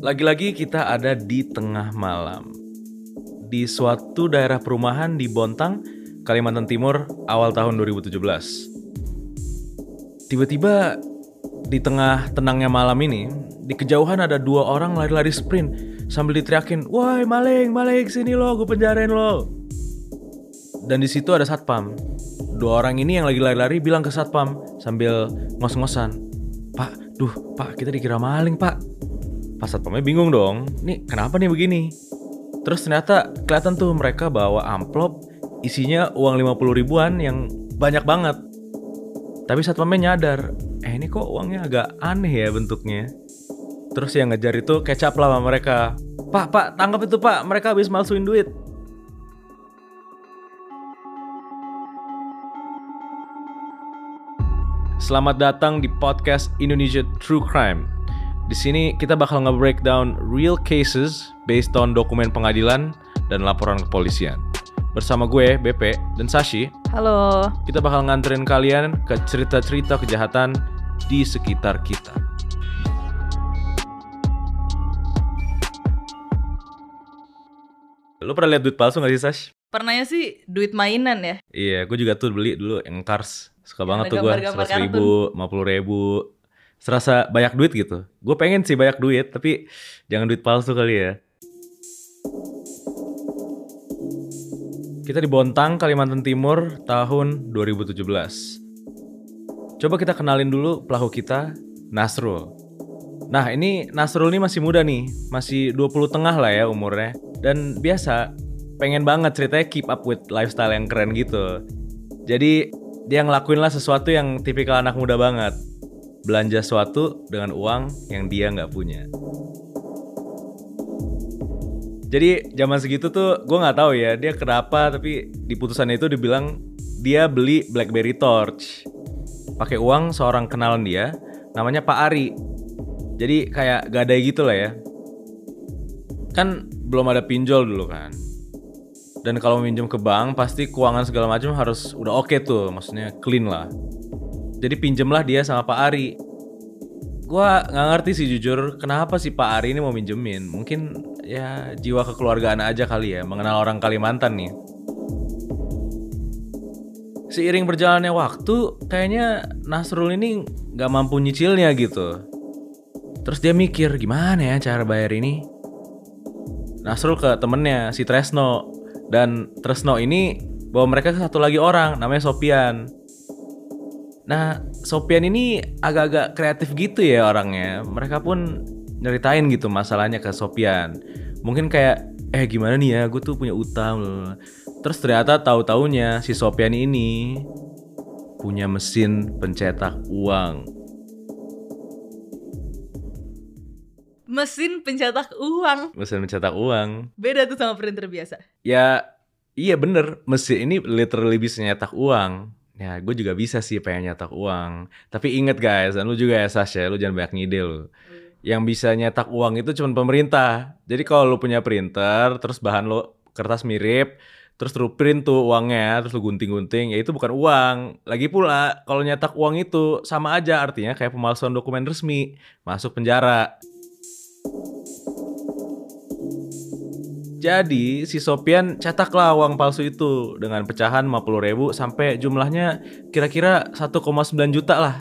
Lagi-lagi kita ada di tengah malam. Di suatu daerah perumahan di Bontang, Kalimantan Timur awal tahun 2017. Tiba-tiba di tengah tenangnya malam ini, di kejauhan ada dua orang lari-lari sprint sambil diteriakin, "Woi, maling, maling sini lo, gue penjarain lo." Dan di situ ada satpam. Dua orang ini yang lagi lari-lari bilang ke satpam sambil ngos-ngosan, "Pak, duh, Pak, kita dikira maling, Pak." Pas satpamnya bingung dong, nih kenapa nih begini? Terus ternyata kelihatan tuh mereka bawa amplop isinya uang 50 ribuan yang banyak banget. Tapi satpamnya nyadar, eh ini kok uangnya agak aneh ya bentuknya. Terus yang ngejar itu kecap lah sama mereka. Pak, pak, tangkap itu pak, mereka habis malsuin duit. Selamat datang di podcast Indonesia True Crime. Di sini kita bakal nge-breakdown real cases based on dokumen pengadilan dan laporan kepolisian. Bersama gue, BP, dan Sashi, Halo. kita bakal nganterin kalian ke cerita-cerita kejahatan di sekitar kita. Lu pernah lihat duit palsu gak sih, Sash? Pernahnya sih duit mainan ya. Iya, gue juga tuh beli dulu yang Cars. Suka banget ada tuh gue, seratus ribu, lima puluh ribu. Serasa banyak duit gitu. Gue pengen sih banyak duit, tapi jangan duit palsu kali ya. Kita di Bontang, Kalimantan Timur, tahun 2017. Coba kita kenalin dulu pelaku kita, Nasrul. Nah ini Nasrul ini masih muda nih, masih 20 tengah lah ya umurnya. Dan biasa, pengen banget ceritanya keep up with lifestyle yang keren gitu. Jadi dia ngelakuin lah sesuatu yang tipikal anak muda banget. Belanja sesuatu dengan uang yang dia nggak punya. Jadi zaman segitu tuh gue nggak tahu ya dia kenapa tapi di putusannya itu dibilang dia beli BlackBerry Torch pakai uang seorang kenalan dia namanya Pak Ari. Jadi kayak gadai gitu lah ya. Kan belum ada pinjol dulu kan. Dan kalau minjem ke bank pasti keuangan segala macam harus udah oke tuh, maksudnya clean lah. Jadi pinjemlah dia sama Pak Ari. Gua nggak ngerti sih jujur kenapa sih Pak Ari ini mau minjemin. Mungkin ya jiwa kekeluargaan aja kali ya, mengenal orang Kalimantan nih. Seiring berjalannya waktu, kayaknya Nasrul ini nggak mampu nyicilnya gitu. Terus dia mikir gimana ya cara bayar ini. Nasrul ke temennya si Tresno dan Tresno ini bawa mereka ke satu lagi orang namanya Sopian. Nah Sopian ini agak-agak kreatif gitu ya orangnya. Mereka pun nyeritain gitu masalahnya ke Sopian. Mungkin kayak eh gimana nih ya gue tuh punya utang. Terus ternyata tahu-taunya si Sopian ini punya mesin pencetak uang. Mesin pencetak uang. Mesin pencetak uang. Beda tuh sama printer biasa. Ya iya bener mesin ini literally bisa nyetak uang. Ya gue juga bisa sih pengen nyetak uang. Tapi inget guys, dan lu juga ya Sasha, lu jangan banyak ngide lu. Yang bisa nyetak uang itu cuma pemerintah. Jadi kalau lu punya printer, terus bahan lo kertas mirip, terus lu print tuh uangnya, terus lu gunting-gunting, ya itu bukan uang. Lagi pula, kalau nyetak uang itu sama aja artinya kayak pemalsuan dokumen resmi, masuk penjara. Jadi si Sopian cetaklah uang palsu itu dengan pecahan 50 ribu sampai jumlahnya kira-kira 1,9 juta lah.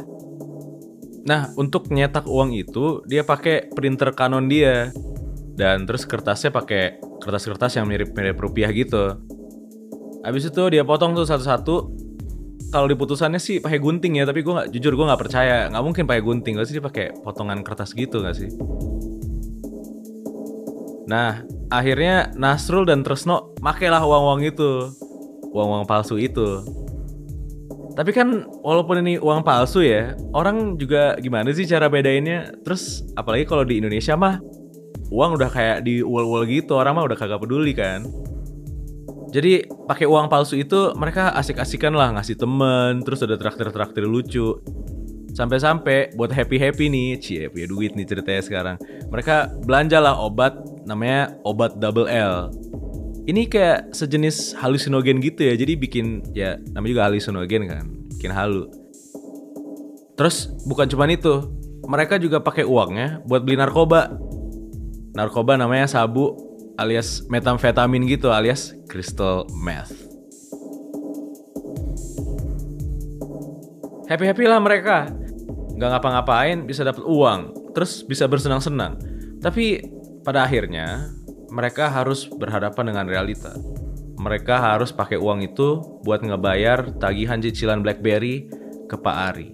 Nah untuk nyetak uang itu dia pakai printer Canon dia dan terus kertasnya pakai kertas-kertas yang mirip-mirip rupiah gitu. Habis itu dia potong tuh satu-satu. Kalau di putusannya sih pakai gunting ya, tapi gue nggak jujur gue nggak percaya, nggak mungkin pakai gunting, gak sih dia pakai potongan kertas gitu nggak sih? Nah, akhirnya Nasrul dan Tresno makailah uang-uang itu. Uang-uang palsu itu. Tapi kan walaupun ini uang palsu ya, orang juga gimana sih cara bedainnya? Terus apalagi kalau di Indonesia mah uang udah kayak di wall-wall gitu, orang mah udah kagak peduli kan. Jadi pakai uang palsu itu mereka asik-asikan lah ngasih temen, terus ada traktir-traktir lucu. Sampai-sampai buat happy-happy nih, cie punya duit nih ceritanya sekarang. Mereka belanja lah obat namanya obat double L. Ini kayak sejenis halusinogen gitu ya, jadi bikin ya namanya juga halusinogen kan, bikin halu. Terus bukan cuma itu, mereka juga pakai uangnya buat beli narkoba. narkoba namanya sabu alias metamfetamin gitu alias crystal meth. Happy-happy lah mereka. Nggak ngapa-ngapain bisa dapat uang, terus bisa bersenang-senang. Tapi pada akhirnya mereka harus berhadapan dengan realita. Mereka harus pakai uang itu buat ngebayar tagihan cicilan BlackBerry ke Pak Ari.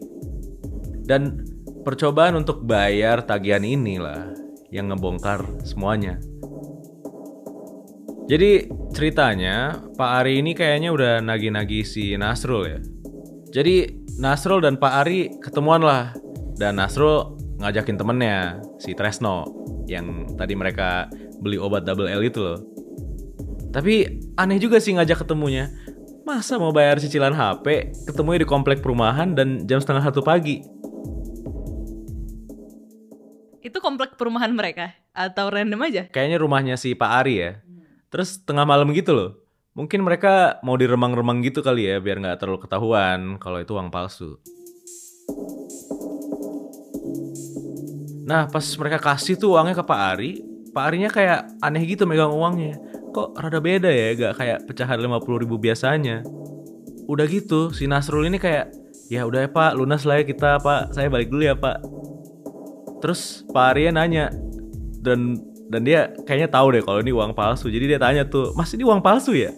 Dan percobaan untuk bayar tagihan inilah yang ngebongkar semuanya. Jadi ceritanya Pak Ari ini kayaknya udah nagi-nagi si Nasrul ya. Jadi Nasrul dan Pak Ari ketemuan lah. Dan Nasrul ngajakin temennya si Tresno yang tadi mereka beli obat double L itu loh. Tapi aneh juga sih ngajak ketemunya. Masa mau bayar cicilan HP, ketemunya di komplek perumahan dan jam setengah satu pagi. Itu komplek perumahan mereka atau random aja? Kayaknya rumahnya si Pak Ari ya. Terus tengah malam gitu loh. Mungkin mereka mau diremang-remang gitu kali ya biar nggak terlalu ketahuan kalau itu uang palsu. Nah pas mereka kasih tuh uangnya ke Pak Ari, Pak Arinya kayak aneh gitu megang uangnya. Kok rada beda ya, gak kayak pecahan 50 ribu biasanya. Udah gitu, si Nasrul ini kayak, ya udah ya Pak, lunas lah ya kita Pak, saya balik dulu ya Pak. Terus Pak Arya nanya, dan dan dia kayaknya tahu deh kalau ini uang palsu. Jadi dia tanya tuh, Mas ini uang palsu ya?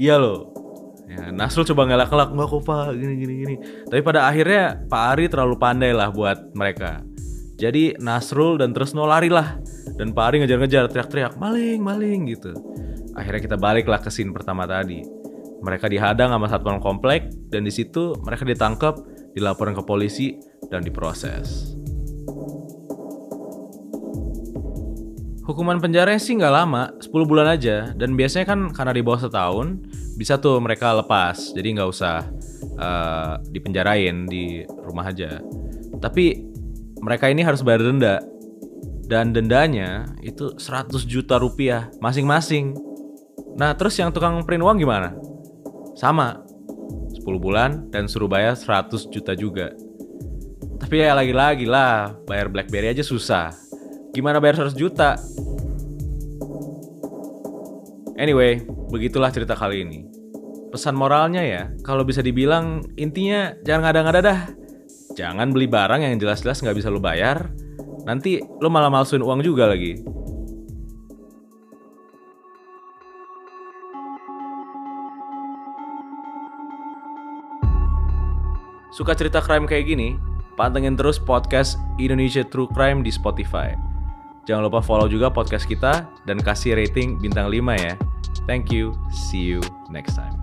Iya loh. Ya, Nasrul coba ngelak-ngelak, enggak kok Pak, gini gini gini. Tapi pada akhirnya Pak Ari terlalu pandai lah buat mereka. Jadi Nasrul dan Tresno lari lah. Dan Pak Ari ngejar-ngejar, teriak-teriak, maling, maling gitu. Akhirnya kita baliklah ke scene pertama tadi. Mereka dihadang sama satpam komplek dan di situ mereka ditangkap, dilaporkan ke polisi dan diproses. Hukuman penjara sih nggak lama, 10 bulan aja. Dan biasanya kan karena di bawah setahun, bisa tuh mereka lepas. Jadi nggak usah uh, dipenjarain di rumah aja. Tapi mereka ini harus bayar denda. Dan dendanya itu 100 juta rupiah masing-masing. Nah terus yang tukang print uang gimana? Sama, 10 bulan dan suruh bayar 100 juta juga. Tapi ya lagi-lagi lah, bayar BlackBerry aja susah. Gimana bayar 100 juta? Anyway, begitulah cerita kali ini. Pesan moralnya ya, kalau bisa dibilang intinya jangan ngada-ngada dah. Jangan beli barang yang jelas-jelas nggak bisa lo bayar. Nanti lo malah malsuin uang juga lagi. Suka cerita crime kayak gini? Pantengin terus podcast Indonesia True Crime di Spotify. Jangan lupa follow juga podcast kita dan kasih rating bintang 5 ya. Thank you. See you next time.